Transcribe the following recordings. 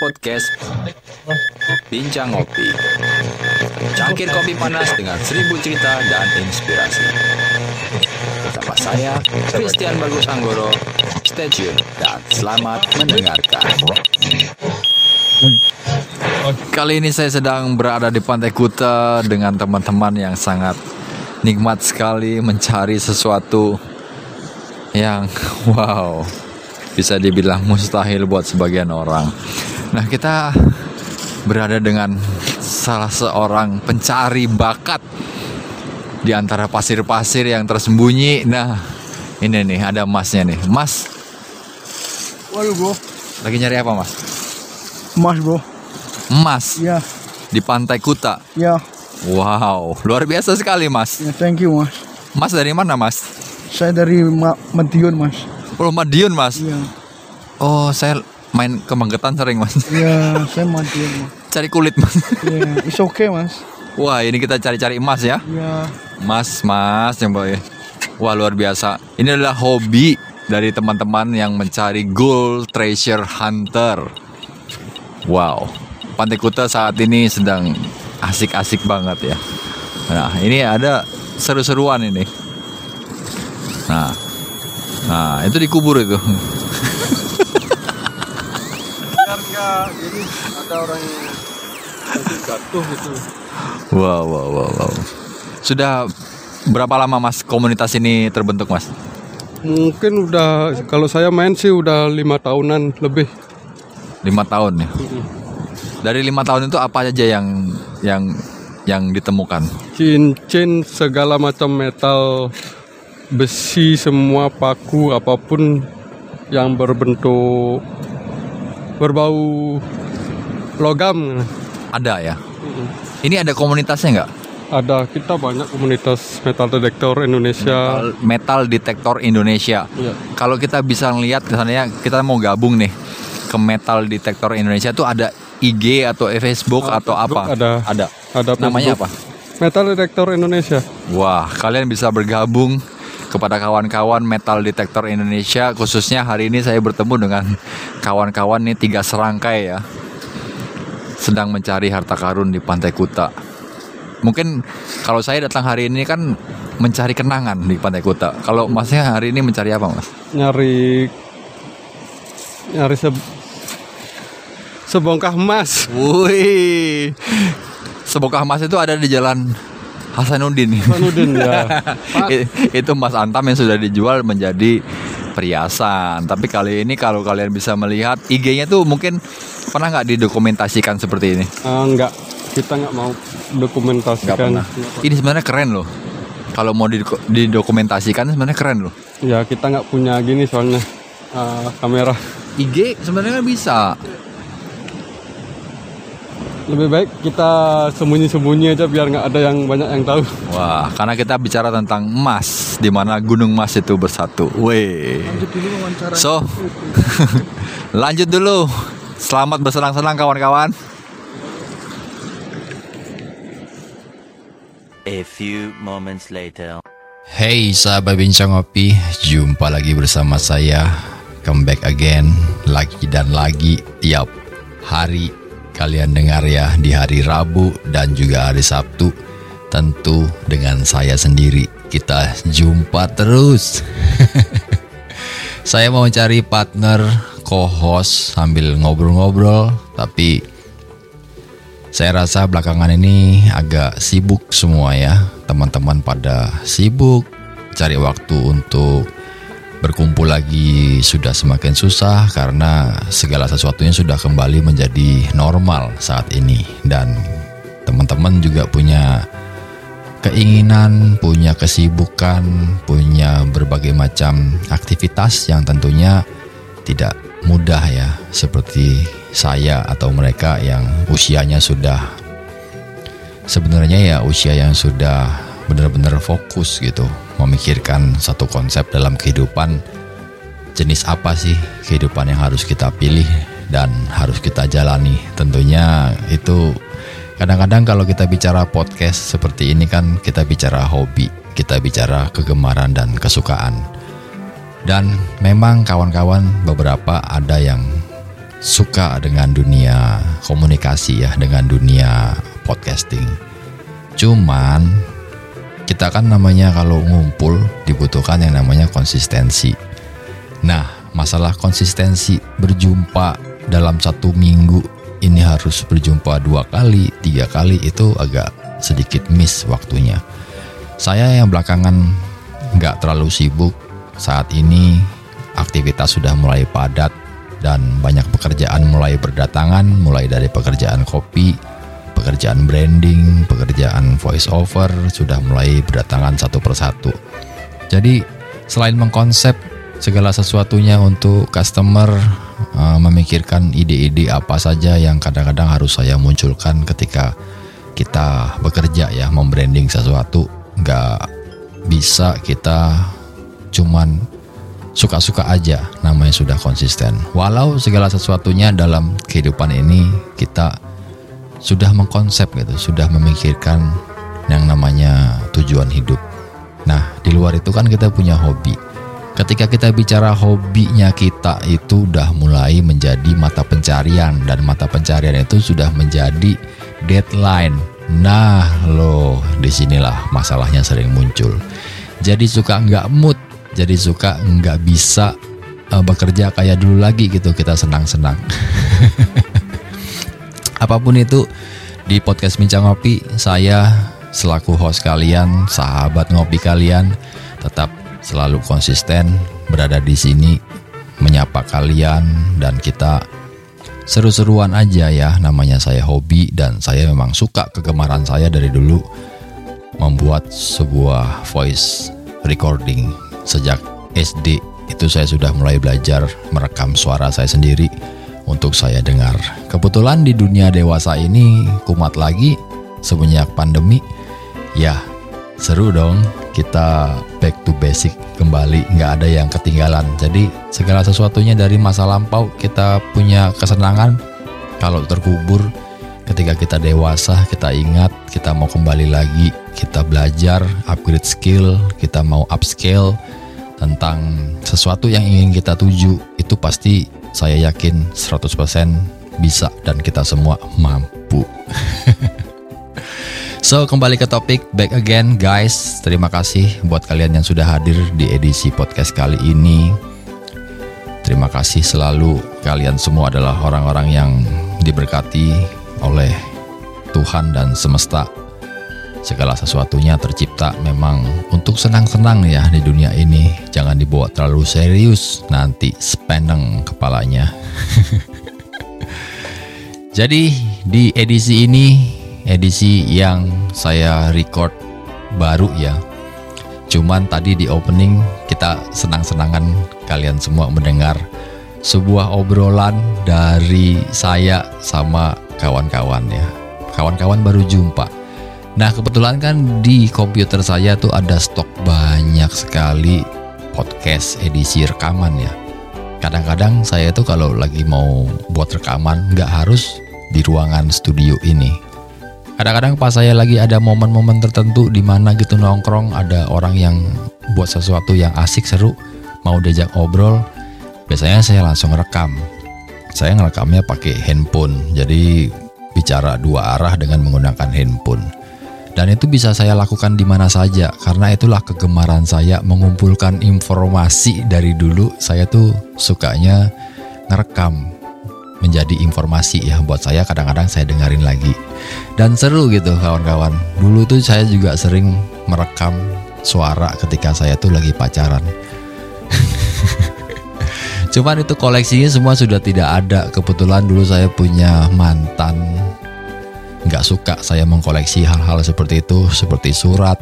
Podcast Bincang Ngopi. Cangkir kopi panas dengan seribu cerita dan inspirasi. Bersama saya, Christian Bagus Anggoro. Stay tune dan selamat mendengarkan. Kali ini saya sedang berada di Pantai Kuta dengan teman-teman yang sangat nikmat sekali mencari sesuatu yang wow bisa dibilang mustahil buat sebagian orang. Nah, kita berada dengan salah seorang pencari bakat di antara pasir-pasir yang tersembunyi. Nah, ini nih ada masnya nih. Mas, Waduh bro, lagi nyari apa, Mas? emas bro. Emas Ya, di Pantai Kuta. ya, Wow, luar biasa sekali, Mas. ya thank you mas. Mas dari mana, Mas? Saya dari Ma Madiun mas. Oh, Madiun, Mas. Iya, Oh, saya main ke Magetan sering, Mas. ya saya mas. Cari kulit, Mas. Ya, it's okay mas. Wah, ini kita cari-cari emas ya. Ya, Mas, mas, yang boy. Wah, luar biasa. Ini adalah hobi dari teman-teman yang mencari gold treasure hunter. Wow. Pantai Kuta saat ini sedang asik-asik banget ya. Nah, ini ada seru-seruan ini. Nah. Nah, itu dikubur itu. nggak jadi ada orang yang jatuh gitu Wow, wow, wow, wow. Sudah berapa lama Mas komunitas ini terbentuk, Mas? mungkin udah kalau saya main sih udah lima tahunan lebih Lima tahun ya. Dari lima tahun itu apa aja yang yang yang ditemukan? cincin segala macam metal besi semua paku apa pun yang berbentuk berbau logam Ada ya. Ini ada komunitasnya nggak? ada kita banyak komunitas metal detektor Indonesia Metal Detektor Indonesia. Iya. Kalau kita bisa lihat misalnya kita mau gabung nih ke Metal Detektor Indonesia itu ada IG atau Facebook Ah, atau Facebook apa? ada. Ada. ada Namanya Facebook. apa? metal detektor Indonesia Wah, kalian bisa bergabung kepada kawan-kawan Metal Detektor Indonesia. Khususnya hari ini saya bertemu dengan kawan-kawan nih tiga serangkai ya, sedang mencari harta karun di Pantai Kuta. Mungkin kalau saya datang hari ini kan mencari kenangan di Pantai Kuta. Kalau masnya hari ini mencari apa, mas? nyari nyari se sebongkah emas Wih, sebongkah emas itu ada di Jalan Hasanuddin. Hasanuddin, ya. Itu emas antam yang sudah dijual menjadi perhiasan. Tapi kali ini kalau kalian bisa melihat IG-nya tuh mungkin pernah nggak didokumentasikan seperti ini? Ah, enggak kita nggak mau dokumentasikan pernah. Ini sebenarnya keren loh. Kalau mau didok- didokumentasikan sebenarnya keren loh. ya kita nggak punya gini soalnya ah, kamera IG sebenarnya bisa. Lebih baik kita sembunyi-sembunyi aja biar nggak ada yang banyak yang tahu Wah, karena kita bicara tentang emas, di mana gunung emas itu bersatu. Weh. So, lanjut dulu. Selamat bersenang-senang kawan-kawan. A few moments later. Hey sahabat bincang ngopi, jumpa lagi bersama saya. Come back again, lagi dan lagi tiap hari kalian dengar ya di hari Rabu dan juga hari Sabtu. Tentu dengan saya sendiri. Kita jumpa terus. saya mau cari partner co-host sambil ngobrol-ngobrol, tapi saya rasa belakangan ini agak sibuk semua ya. Teman-teman pada sibuk cari waktu untuk berkumpul lagi sudah semakin susah karena segala sesuatunya sudah kembali menjadi normal saat ini. Dan teman-teman juga punya keinginan, punya kesibukan, punya berbagai macam aktivitas yang tentunya tidak mudah ya. Seperti saya atau mereka yang usianya sudah sebenarnya ya usia yang sudah benar-benar fokus gitu memikirkan satu konsep dalam kehidupan. Jenis apa sih kehidupan yang harus kita pilih dan harus kita jalani? Tentunya itu kadang-kadang kalau kita bicara podcast seperti ini kan kita bicara hobi kita bicara kegemaran dan kesukaan. Dan memang kawan-kawan beberapa ada yang suka dengan dunia komunikasi ya, dengan dunia podcasting. Cuman kita kan namanya kalau ngumpul dibutuhkan yang namanya konsistensi. Nah, masalah konsistensi berjumpa dalam satu minggu ini harus berjumpa dua kali, tiga kali itu agak sedikit miss waktunya. Saya yang belakangan nggak terlalu sibuk saat ini aktivitas sudah mulai padat dan banyak pekerjaan mulai berdatangan mulai dari pekerjaan kopi, pekerjaan branding, pekerjaan voice over sudah mulai berdatangan satu persatu. Jadi selain mengkonsep segala sesuatunya untuk customer uh, memikirkan ide-ide apa saja yang kadang-kadang harus saya munculkan ketika kita bekerja ya membranding sesuatu nggak bisa kita cuman suka-suka aja namanya sudah konsisten walau segala sesuatunya dalam kehidupan ini kita sudah mengkonsep gitu sudah memikirkan yang namanya tujuan hidup. Nah di luar itu kan kita punya hobi. Ketika kita bicara hobinya kita itu udah mulai menjadi mata pencarian dan mata pencarian itu sudah menjadi deadline. Nah loh di sinilah masalahnya sering muncul. Jadi suka nggak mood jadi suka nggak bisa uh, bekerja kayak dulu lagi gitu kita senang-senang apa pun itu di podcast Bincang Ngopi saya selaku host kalian sahabat ngopi kalian tetap selalu konsisten berada di sini menyapa kalian dan kita seru-seruan aja ya. Namanya saya hobi dan saya memang suka kegemaran saya dari dulu membuat sebuah voice recording. Sejak SD itu saya sudah mulai belajar merekam suara saya sendiri untuk saya dengar. Kebetulan di dunia dewasa ini kumat lagi semenjak pandemi. Ya, seru dong kita back to basic kembali, nggak ada yang ketinggalan. Jadi segala sesuatunya dari masa lampau kita punya kesenangan kalau terkubur ketika kita dewasa kita ingat kita mau kembali lagi kita belajar upgrade skill kita mau upscale tentang sesuatu yang ingin kita tuju itu pasti saya yakin 100% bisa dan kita semua mampu. So kembali ke topik back again guys. Terima kasih buat kalian yang sudah hadir di edisi podcast kali ini. Terima kasih selalu. Kalian semua adalah orang-orang yang diberkati oleh Tuhan dan semesta Segala sesuatunya tercipta memang untuk senang-senang ya di dunia ini Jangan dibawa terlalu serius nanti sepeneng kepalanya Jadi di edisi ini edisi yang saya record baru ya. Cuman tadi di opening kita senang-senangan kalian semua mendengar sebuah obrolan dari saya sama kawan-kawan ya. Kawan-kawan baru jumpa. Nah kebetulan kan di komputer saya tuh ada stok banyak sekali podcast edisi rekaman ya. Kadang-kadang saya tuh kalau lagi mau buat rekaman nggak harus di ruangan studio ini. Kadang-kadang pas saya lagi ada momen-momen tertentu di mana gitu nongkrong ada orang yang buat sesuatu yang asik seru mau diajak ngobrol biasanya saya langsung rekam. Saya ngerekamnya pakai handphone jadi bicara dua arah dengan menggunakan handphone dan itu bisa saya lakukan di mana saja. Karena itulah kegemaran saya mengumpulkan informasi dari dulu. Saya tuh sukanya ngerekam menjadi informasi ya buat saya. Kadang-kadang saya dengerin lagi. Dan seru gitu kawan-kawan. Dulu tuh saya juga sering merekam suara ketika saya tuh lagi pacaran. Cuman itu koleksinya semua sudah tidak ada. Kebetulan dulu saya punya mantan nggak suka saya mengkoleksi hal-hal seperti itu seperti surat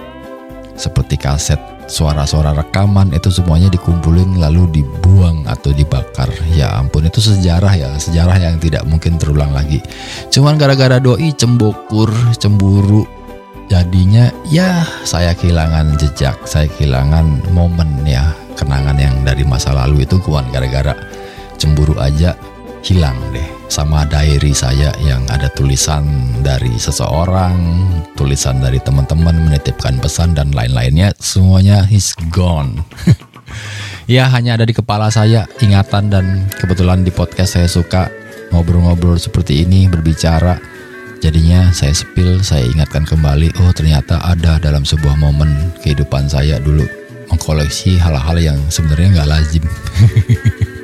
seperti kaset suara-suara rekaman itu semuanya dikumpulin lalu dibuang atau dibakar. Ya ampun itu sejarah ya sejarah yang tidak mungkin terulang lagi. Cuman gara-gara doi cembokur cemburu jadinya ya saya kehilangan jejak saya kehilangan momen ya kenangan yang dari masa lalu itu kuan gara-gara cemburu aja hilang deh sama diary saya yang ada tulisan dari seseorang, tulisan dari teman-teman menitipkan pesan dan lain-lainnya semuanya is gone. ya hanya ada di kepala saya ingatan dan kebetulan di podcast saya suka ngobrol-ngobrol seperti ini, berbicara. Jadinya saya spill, saya ingatkan kembali, oh ternyata ada dalam sebuah momen kehidupan saya dulu mengkoleksi hal-hal yang sebenarnya nggak lazim.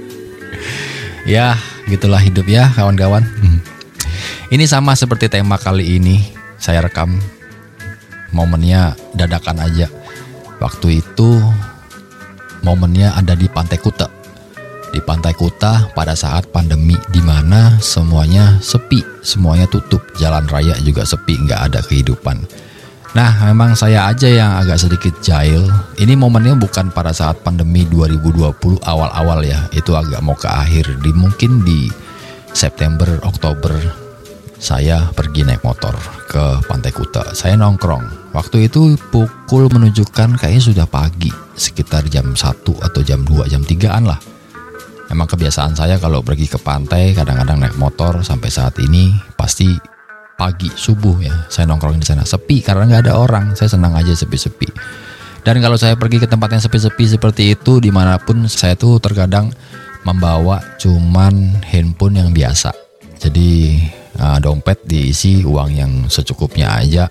ya, gitulah hidup ya kawan-kawan. Hmm. Ini sama seperti tema kali ini, saya rekam momennya dadakan aja. Waktu itu momennya ada di Pantai Kuta. Di Pantai Kuta pada saat pandemi di mana semuanya sepi, semuanya tutup, jalan raya juga sepi, nggak ada kehidupan. Nah, memang saya aja yang agak sedikit jahil. Ini momennya bukan pada saat pandemi 2020 awal-awal ya. Itu agak mau ke akhir. Di mungkin di September, Oktober saya pergi naik motor ke Pantai Kuta. Saya nongkrong. Waktu itu pukul menunjukkan kayaknya sudah pagi, sekitar jam 1 atau jam 2, jam 3-an lah. Emang kebiasaan saya kalau pergi ke pantai kadang-kadang naik motor sampai saat ini pasti pagi subuh ya. Saya nongkrong di sana. Sepi karena nggak ada orang. Saya senang aja sepi-sepi. Dan kalau saya pergi ke tempat yang sepi-sepi seperti itu di mana pun saya tuh terkadang membawa cuman handphone yang biasa. Jadi uh, dompet diisi uang yang secukupnya aja.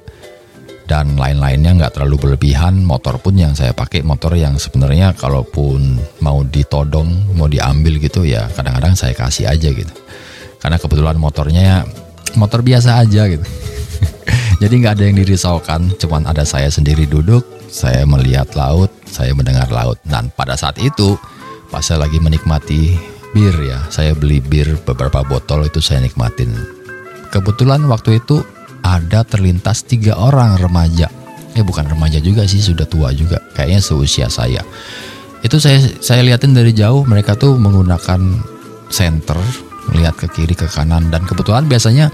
Dan lain-lainnya nggak terlalu berlebihan. Motor pun yang saya pakai motor yang sebenarnya kalaupun mau ditodong mau diambil gitu ya kadang-kadang saya kasih aja gitu. Karena kebetulan motornya motor biasa aja gitu. Jadi nggak ada yang dirisaukan cuman ada saya sendiri duduk saya melihat laut saya mendengar laut. Dan pada saat itu pas saya lagi menikmati bir ya saya beli bir beberapa botol itu saya nikmatin. Kebetulan waktu itu ada terlintas tiga orang remaja. Eh bukan remaja juga sih sudah tua juga kayaknya seusia saya. Itu saya saya liatin dari jauh mereka tuh menggunakan center melihat ke kiri ke kanan. Dan kebetulan biasanya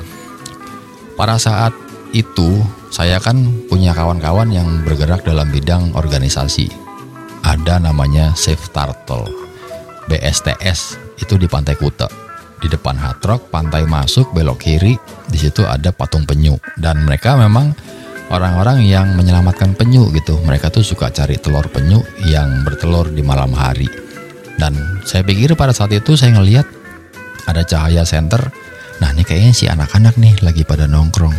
pada saat itu saya kan punya kawan-kawan yang bergerak dalam bidang organisasi. Ada namanya Safe Turtle. BSTS itu di Pantai Kuta. Di depan Hard Rock pantai masuk belok kiri di situ ada patung penyu. Dan mereka memang orang-orang yang menyelamatkan penyu gitu. Mereka tuh suka cari telur penyu yang bertelur di malam hari. Dan saya pikir pada saat itu saya ngelihat ada cahaya center nah ini kayaknya si anak-anak nih lagi pada nongkrong.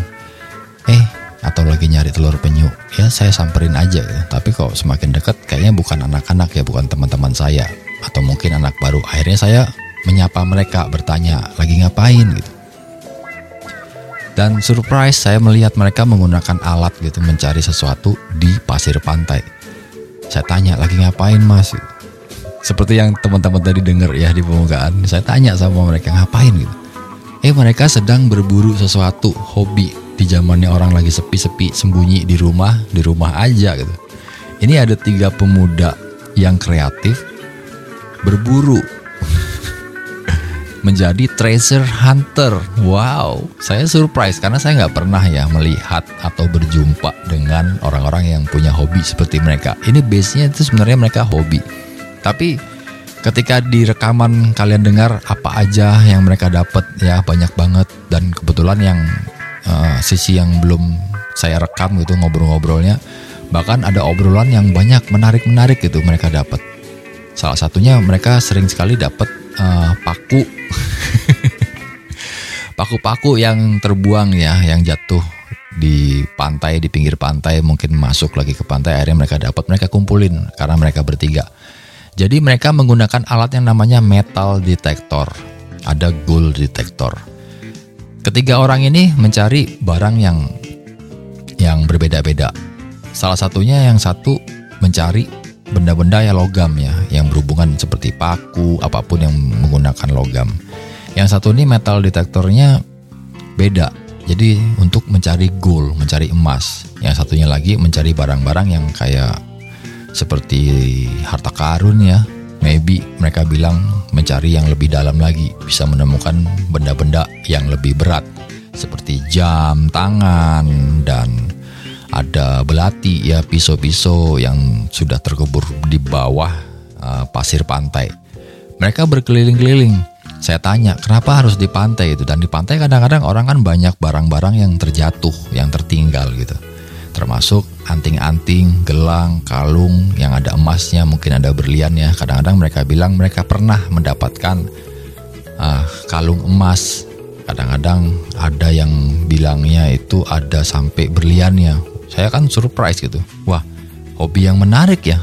Eh atau lagi nyari telur penyu. Ya saya samperin aja. Gitu. tapi kok semakin dekat kayaknya bukan anak-anak ya bukan teman-teman saya. Atau mungkin anak baru. Akhirnya saya menyapa mereka bertanya lagi ngapain? gitu. Dan surprise saya melihat mereka menggunakan alat gitu mencari sesuatu di pasir pantai. Saya tanya lagi ngapain mas seperti yang teman-teman tadi dengar ya di pembukaan saya tanya sama mereka ngapain gitu eh mereka sedang berburu sesuatu hobi di zamannya orang lagi sepi-sepi sembunyi di rumah di rumah aja gitu ini ada tiga pemuda yang kreatif berburu menjadi treasure hunter. Wow, saya surprise karena saya nggak pernah ya melihat atau berjumpa dengan orang-orang yang punya hobi seperti mereka. Ini base-nya itu sebenarnya mereka hobi. Tapi ketika di rekaman kalian dengar apa aja yang mereka dapat ya banyak banget. Dan kebetulan yang uh, sisi yang belum saya rekam gitu ngobrol-ngobrolnya bahkan ada obrolan yang banyak menarik-menarik gitu mereka dapat. Salah satunya mereka sering sekali dapat uh, paku. Paku-paku yang terbuang ya yang jatuh di pantai di pinggir pantai mungkin masuk lagi ke pantai akhirnya mereka dapat mereka kumpulin karena mereka bertiga jadi mereka menggunakan alat yang namanya metal detector. Ada gold detector. Ketiga orang ini mencari barang yang yang berbeda-beda. Salah satunya yang satu mencari benda-benda ya logam ya yang berhubungan seperti paku apa pun yang menggunakan logam. Yang satu ini metal detektornya beda. Jadi untuk mencari gold mencari emas. Yang satunya lagi mencari barang-barang yang kayak seperti harta karun ya maybe mereka bilang mencari yang lebih dalam lagi bisa menemukan benda-benda yang lebih berat seperti jam tangan dan ada belati ya pisau-pisau yang sudah terkubur di bawah uh, pasir pantai. Mereka berkeliling-keliling. Saya tanya, kenapa harus di pantai itu? Dan di pantai kadang-kadang orang kan banyak barang-barang yang terjatuh, yang tertinggal gitu. Termasuk anting-anting, gelang, kalung yang ada emasnya, mungkin ada berliannya. Kadang-kadang mereka bilang mereka pernah mendapatkan ah, kalung emas. Kadang-kadang ada yang bilangnya itu ada sampai berliannya. Saya kan surprise gitu. Wah, hobi yang menarik ya.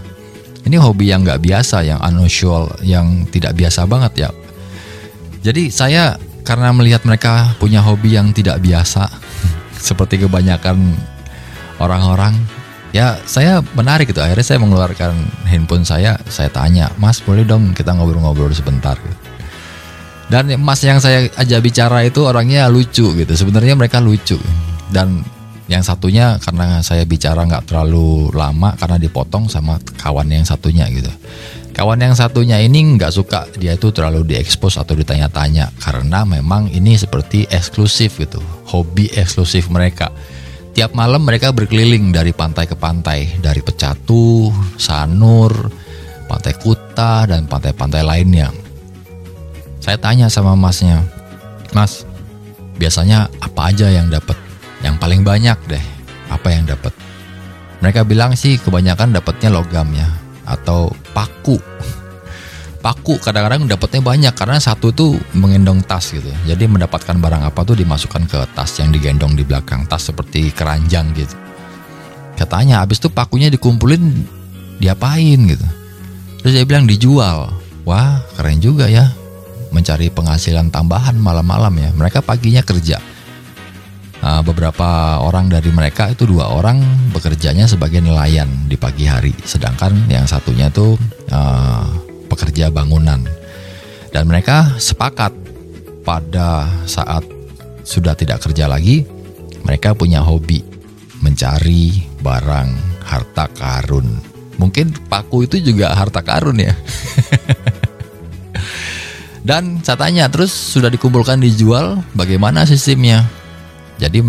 Ini hobi yang nggak biasa, yang unusual, yang tidak biasa banget ya. Jadi saya karena melihat mereka punya hobi yang tidak biasa, seperti kebanyakan orang-orang, ya saya menarik gitu. Akhirnya saya mengeluarkan handphone saya, saya tanya, Mas boleh dong kita ngobrol-ngobrol sebentar. Gitu. Dan Mas yang saya ajak bicara itu orangnya lucu gitu. Sebenarnya mereka lucu dan yang satunya karena saya bicara nggak terlalu lama karena dipotong sama kawan yang satunya gitu. Kawan yang satunya ini nggak suka dia itu terlalu diekspos atau ditanya-tanya karena memang ini seperti eksklusif gitu, hobi eksklusif mereka. Tiap malam mereka berkeliling dari pantai ke pantai, dari Pecatu, Sanur, Pantai Kuta dan pantai-pantai lainnya. Saya tanya sama masnya, Mas, biasanya apa aja yang dapat? Yang paling banyak deh apa yang dapat? Mereka bilang sih kebanyakan dapatnya logam ya atau paku paku kadang-kadang dapatnya banyak karena satu tuh mengendong tas gitu. Jadi mendapatkan barang apa tuh dimasukkan ke tas yang digendong di belakang tas seperti keranjang gitu. Katanya habis itu pakunya dikumpulin diapain gitu. Terus dia bilang dijual. Wah keren juga ya mencari penghasilan tambahan malam-malam ya. Mereka paginya kerja. Uh, beberapa orang dari mereka itu dua orang bekerjanya sebagai nelayan di pagi hari, sedangkan yang satunya itu uh, pekerja bangunan. Dan mereka sepakat pada saat sudah tidak kerja lagi, mereka punya hobi mencari barang harta karun. Mungkin paku itu juga harta karun ya. Dan saya tanya terus sudah dikumpulkan dijual, bagaimana sistemnya? Jadi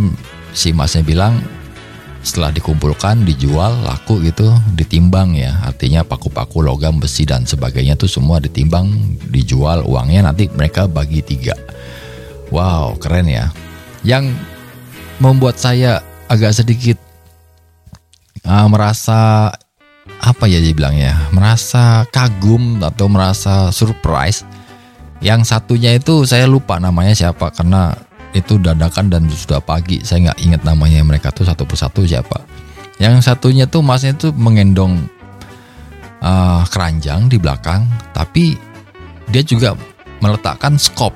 si masnya bilang setelah dikumpulkan dijual laku gitu ditimbang ya. Artinya paku-paku logam besi dan sebagainya tuh semua ditimbang dijual uangnya nanti mereka bagi tiga. Wow keren ya. Yang membuat saya agak sedikit uh, merasa apa ya dibilangnya merasa kagum atau merasa surprise. Yang satunya itu saya lupa namanya siapa karena itu dadakan dan sudah pagi. Saya nggak ingat namanya mereka tuh satu persatu siapa. Yang satunya tuh masnya tuh mengendong uh, keranjang di belakang tapi dia juga meletakkan skop.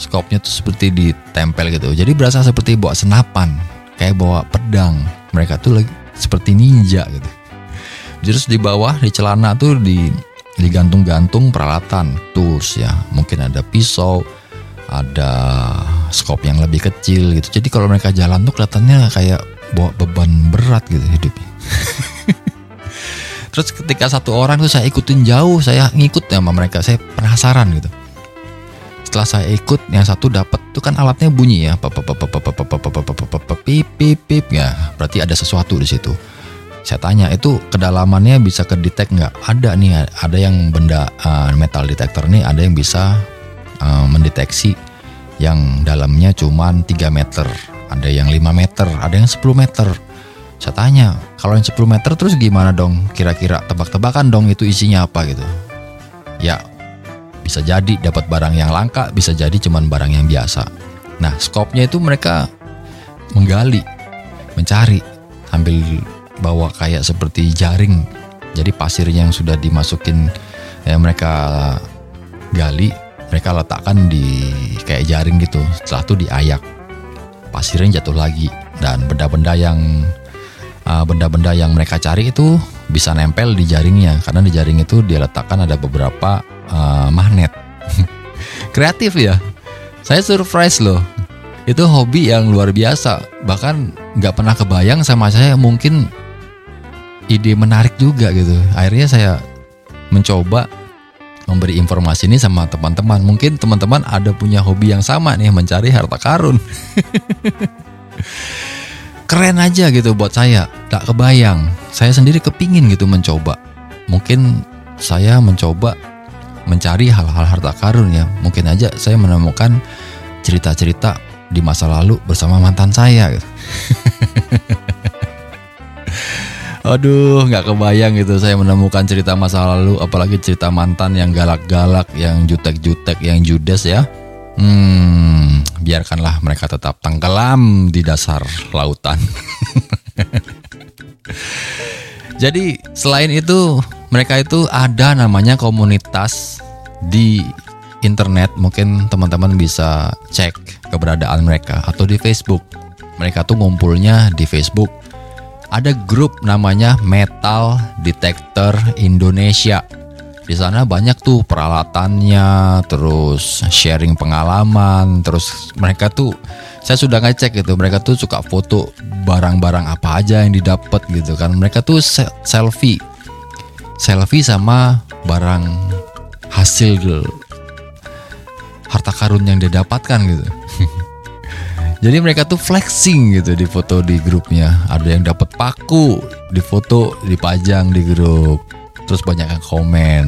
Skopnya tuh seperti ditempel gitu. Jadi berasa seperti bawa senapan kayak bawa pedang. Mereka tuh lagi seperti ninja gitu. Terus di bawah di celana tuh di digantung-gantung peralatan. Tools ya. Mungkin ada pisau ada skop yang lebih kecil gitu. Jadi kalau mereka jalan tuh kelihatannya kayak bawa beban berat gitu hidupnya. Terus ketika satu orang tuh saya ikutin jauh, saya ngikut ya sama mereka. Saya penasaran gitu. Setelah saya ikut, yang satu dapat tuh kan alatnya bunyi ya, pip pip pip ya. Berarti ada sesuatu di situ. Saya tanya itu kedalamannya bisa kedetek nggak? Ada nih, ada yang benda uh, metal detector nih, ada yang bisa uh, mendeteksi yang dalamnya cuma 3 meter, ada yang 5 meter, ada yang 10 meter. Saya tanya, kalau yang 10 meter terus gimana dong? Kira-kira tebak-tebakan dong itu isinya apa gitu. Ya, bisa jadi dapat barang yang langka, bisa jadi cuman barang yang biasa. Nah, skopnya itu mereka menggali, mencari sambil bawa kayak seperti jaring. Jadi pasir yang sudah dimasukin ya mereka gali mereka letakkan di kayak jaring gitu. Setelah itu diayak. Pasirnya jatuh lagi. Dan benda-benda yang uh, benda-benda yang mereka cari itu bisa nempel di jaringnya. Karena di jaring itu dia letakkan ada beberapa uh, magnet. Kreatif ya. Saya surprise loh. Itu hobi yang luar biasa. Bahkan nggak pernah kebayang sama saya mungkin ide menarik juga gitu. Akhirnya saya mencoba memberi informasi ini sama teman-teman. Mungkin teman-teman ada punya hobi yang sama nih mencari harta karun. Keren aja gitu buat saya. Tak kebayang. Saya sendiri kepingin gitu mencoba. Mungkin saya mencoba mencari hal-hal harta karun ya. Mungkin aja saya menemukan cerita-cerita di masa lalu bersama mantan saya. Gitu. Aduh, nggak kebayang gitu saya menemukan cerita masa lalu, apalagi cerita mantan yang galak-galak, yang jutek-jutek, yang judes ya. Hmm, biarkanlah mereka tetap tenggelam di dasar lautan. Jadi selain itu mereka itu ada namanya komunitas di internet mungkin teman-teman bisa cek keberadaan mereka atau di Facebook. Mereka tuh ngumpulnya di Facebook. Ada grup namanya Metal Detector Indonesia. Di sana banyak tuh peralatannya, terus sharing pengalaman, terus mereka tuh saya sudah ngecek gitu, mereka tuh suka foto barang-barang apa aja yang didapat gitu kan. Mereka tuh se- selfie. Selfie sama barang hasil harta karun yang dia dapatkan gitu. Jadi mereka tuh flexing gitu di foto di grupnya. Ada yang dapat paku, di foto dipajang di grup. Terus banyak yang komen.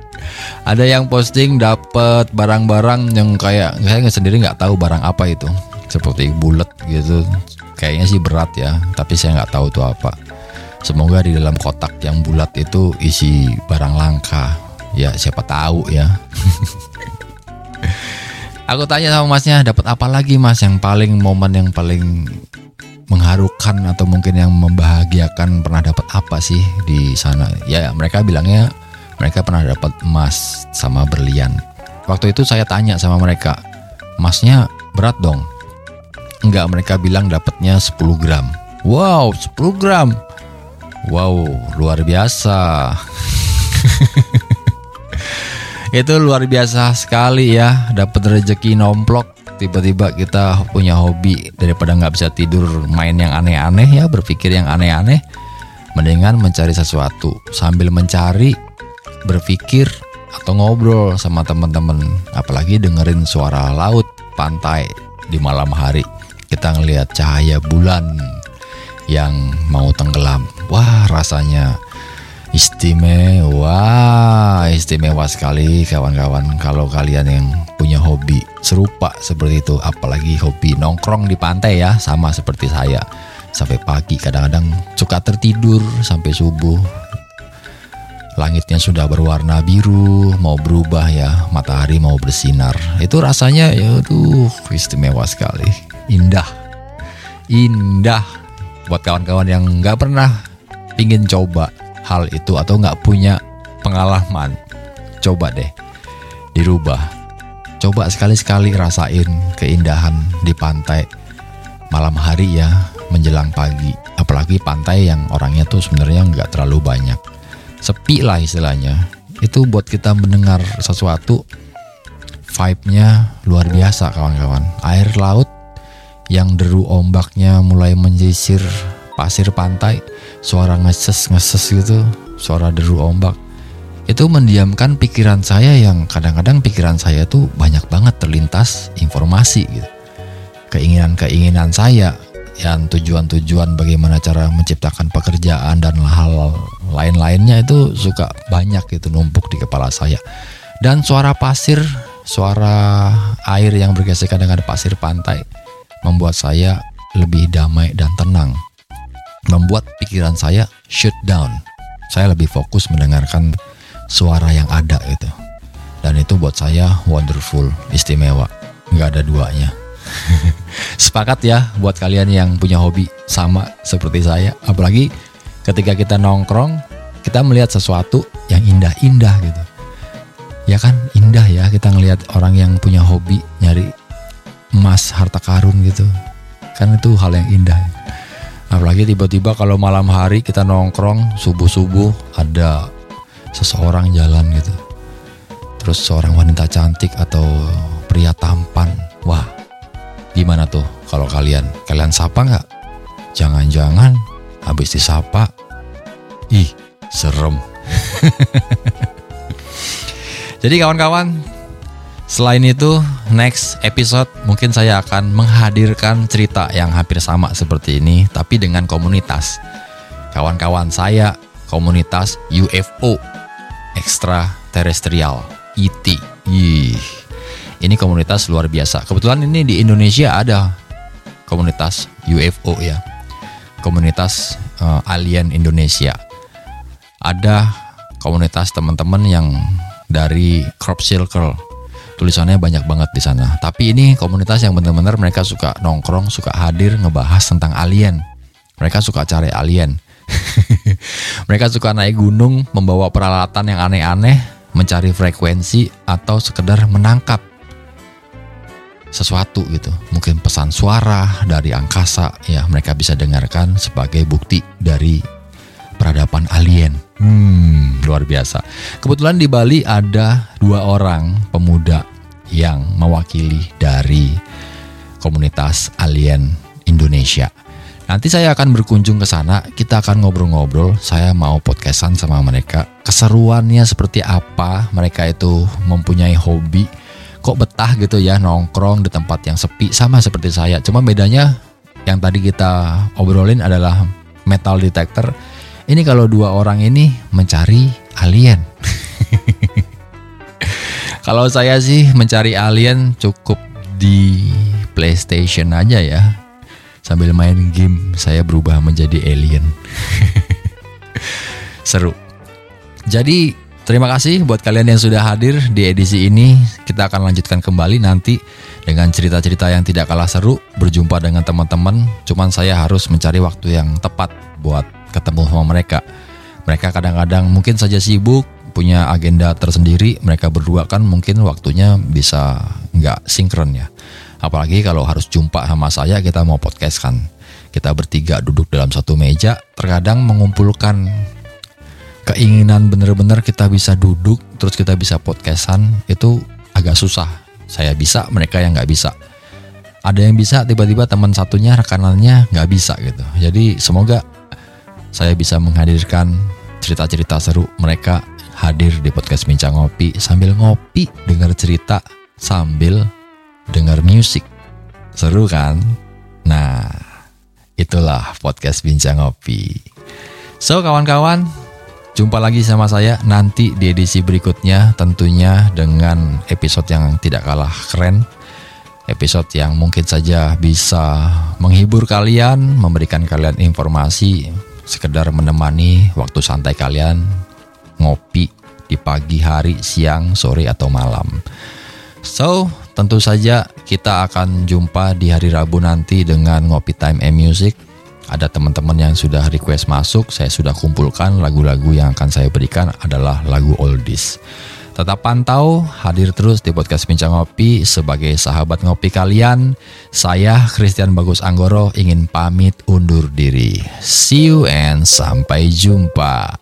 Ada yang posting dapat barang-barang yang kayak saya sendiri nggak tahu barang apa itu. Seperti bulat gitu. Kayaknya sih berat ya, tapi saya nggak tahu itu apa. Semoga di dalam kotak yang bulat itu isi barang langka. Ya siapa tahu ya. Aku tanya sama masnya, dapat apa lagi mas yang paling momen yang paling mengharukan atau mungkin yang membahagiakan pernah dapat apa sih di sana? Ya mereka bilangnya mereka pernah dapat emas sama berlian. Waktu itu saya tanya sama mereka, emasnya berat dong? Enggak, mereka bilang dapatnya 10 gram. Wow, 10 gram. Wow, luar biasa. itu luar biasa sekali ya dapat rezeki nomplok. Tiba-tiba kita punya hobi daripada nggak bisa tidur main yang aneh-aneh ya berpikir yang aneh-aneh. Mendingan mencari sesuatu sambil mencari berpikir atau ngobrol sama teman-teman. Apalagi dengerin suara laut pantai di malam hari. Kita ngelihat cahaya bulan yang mau tenggelam. Wah rasanya Istimewa, istimewa sekali kawan-kawan kalau kalian yang punya hobi serupa seperti itu, apalagi hobi nongkrong di pantai ya, sama seperti saya. Sampai pagi kadang-kadang suka tertidur sampai subuh. Langitnya sudah berwarna biru, mau berubah ya, matahari mau bersinar. Itu rasanya ya tuh istimewa sekali, indah. Indah buat kawan-kawan yang nggak pernah pingin coba hal itu atau nggak punya pengalaman, coba deh dirubah. Coba sekali-sekali rasain keindahan di pantai malam hari ya menjelang pagi. Apalagi pantai yang orangnya tuh sebenarnya nggak terlalu banyak. Sepi lah istilahnya. Itu buat kita mendengar sesuatu vibe-nya luar biasa kawan-kawan. Air laut yang deru ombaknya mulai menjisir pasir pantai, suara ngeses-ngeses gitu, suara deru ombak. Itu mendiamkan pikiran saya yang kadang-kadang pikiran saya tuh banyak banget terlintas informasi gitu. Keinginan-keinginan saya yang tujuan-tujuan bagaimana cara menciptakan pekerjaan dan hal lain-lainnya itu suka banyak gitu numpuk di kepala saya. Dan suara pasir, suara air yang bergesekan dengan pasir pantai membuat saya lebih damai dan tenang membuat pikiran saya shut down. Saya lebih fokus mendengarkan suara yang ada itu. Dan itu buat saya wonderful, istimewa. Nggak ada duanya. Sepakat ya buat kalian yang punya hobi sama seperti saya. Apalagi ketika kita nongkrong, kita melihat sesuatu yang indah-indah gitu. Ya kan indah ya kita ngelihat orang yang punya hobi nyari emas harta karun gitu. Kan itu hal yang indah. Apalagi tiba-tiba kalau malam hari kita nongkrong subuh-subuh ada seseorang jalan gitu. Terus seorang wanita cantik atau pria tampan. Wah, gimana tuh kalau kalian? Kalian sapa nggak? Jangan-jangan habis disapa, ih serem. Jadi kawan-kawan, Selain itu, next episode mungkin saya akan menghadirkan cerita yang hampir sama seperti ini, tapi dengan komunitas. Kawan-kawan saya, komunitas UFO, extraterrestrial, ET. Ih, ini komunitas luar biasa. Kebetulan ini di Indonesia ada komunitas UFO ya, komunitas uh, alien Indonesia. Ada komunitas teman-teman yang dari crop circle tulisannya banyak banget di sana. Tapi ini komunitas yang benar-benar mereka suka nongkrong, suka hadir ngebahas tentang alien. Mereka suka cari alien. mereka suka naik gunung, membawa peralatan yang aneh-aneh, mencari frekuensi atau sekedar menangkap sesuatu gitu. Mungkin pesan suara dari angkasa ya mereka bisa dengarkan sebagai bukti dari peradaban alien. Luar biasa. Kebetulan di Bali ada dua orang pemuda yang mewakili dari komunitas alien Indonesia. Nanti saya akan berkunjung ke sana, kita akan ngobrol-ngobrol. Saya mau podcastan sama mereka. Keseruannya seperti apa? Mereka itu mempunyai hobi kok betah gitu ya nongkrong di tempat yang sepi sama seperti saya. Cuma bedanya yang tadi kita obrolin adalah metal detector. Ini kalau dua orang ini mencari alien. kalau saya sih mencari alien cukup di PlayStation aja ya. Sambil main game saya berubah menjadi alien. Seru. Jadi Terima kasih buat kalian yang sudah hadir di edisi ini. Kita akan lanjutkan kembali nanti dengan cerita-cerita yang tidak kalah seru, berjumpa dengan teman-teman. Cuman saya harus mencari waktu yang tepat buat ketemu sama mereka. Mereka kadang-kadang mungkin saja sibuk, punya agenda tersendiri. Mereka berdua kan mungkin waktunya bisa nggak sinkron ya. Apalagi kalau harus jumpa sama saya, kita mau podcast kan. Kita bertiga duduk dalam satu meja, terkadang mengumpulkan keinginan bener-bener kita bisa duduk terus kita bisa podcastan itu agak susah saya bisa mereka yang nggak bisa ada yang bisa tiba-tiba teman satunya rekanannya nggak bisa gitu jadi semoga saya bisa menghadirkan cerita-cerita seru. Mereka hadir di podcast bincang ngopi sambil ngopi dengar cerita sambil dengar musik. Seru kan? Nah itulah podcast bincang ngopi. So kawan-kawan Jumpa lagi sama saya nanti di edisi berikutnya tentunya dengan episode yang tidak kalah keren. Episode yang mungkin saja bisa menghibur kalian, memberikan kalian informasi, sekedar menemani waktu santai kalian ngopi di pagi hari, siang, sore atau malam. So, tentu saja kita akan jumpa di hari Rabu nanti dengan Ngopi Time and Music ada teman-teman yang sudah request masuk, saya sudah kumpulkan lagu-lagu yang akan saya berikan adalah lagu oldies. Tetap pantau, hadir terus di podcast Bincang Ngopi sebagai sahabat ngopi kalian. Saya Christian Bagus Anggoro ingin pamit undur diri. See you and sampai jumpa.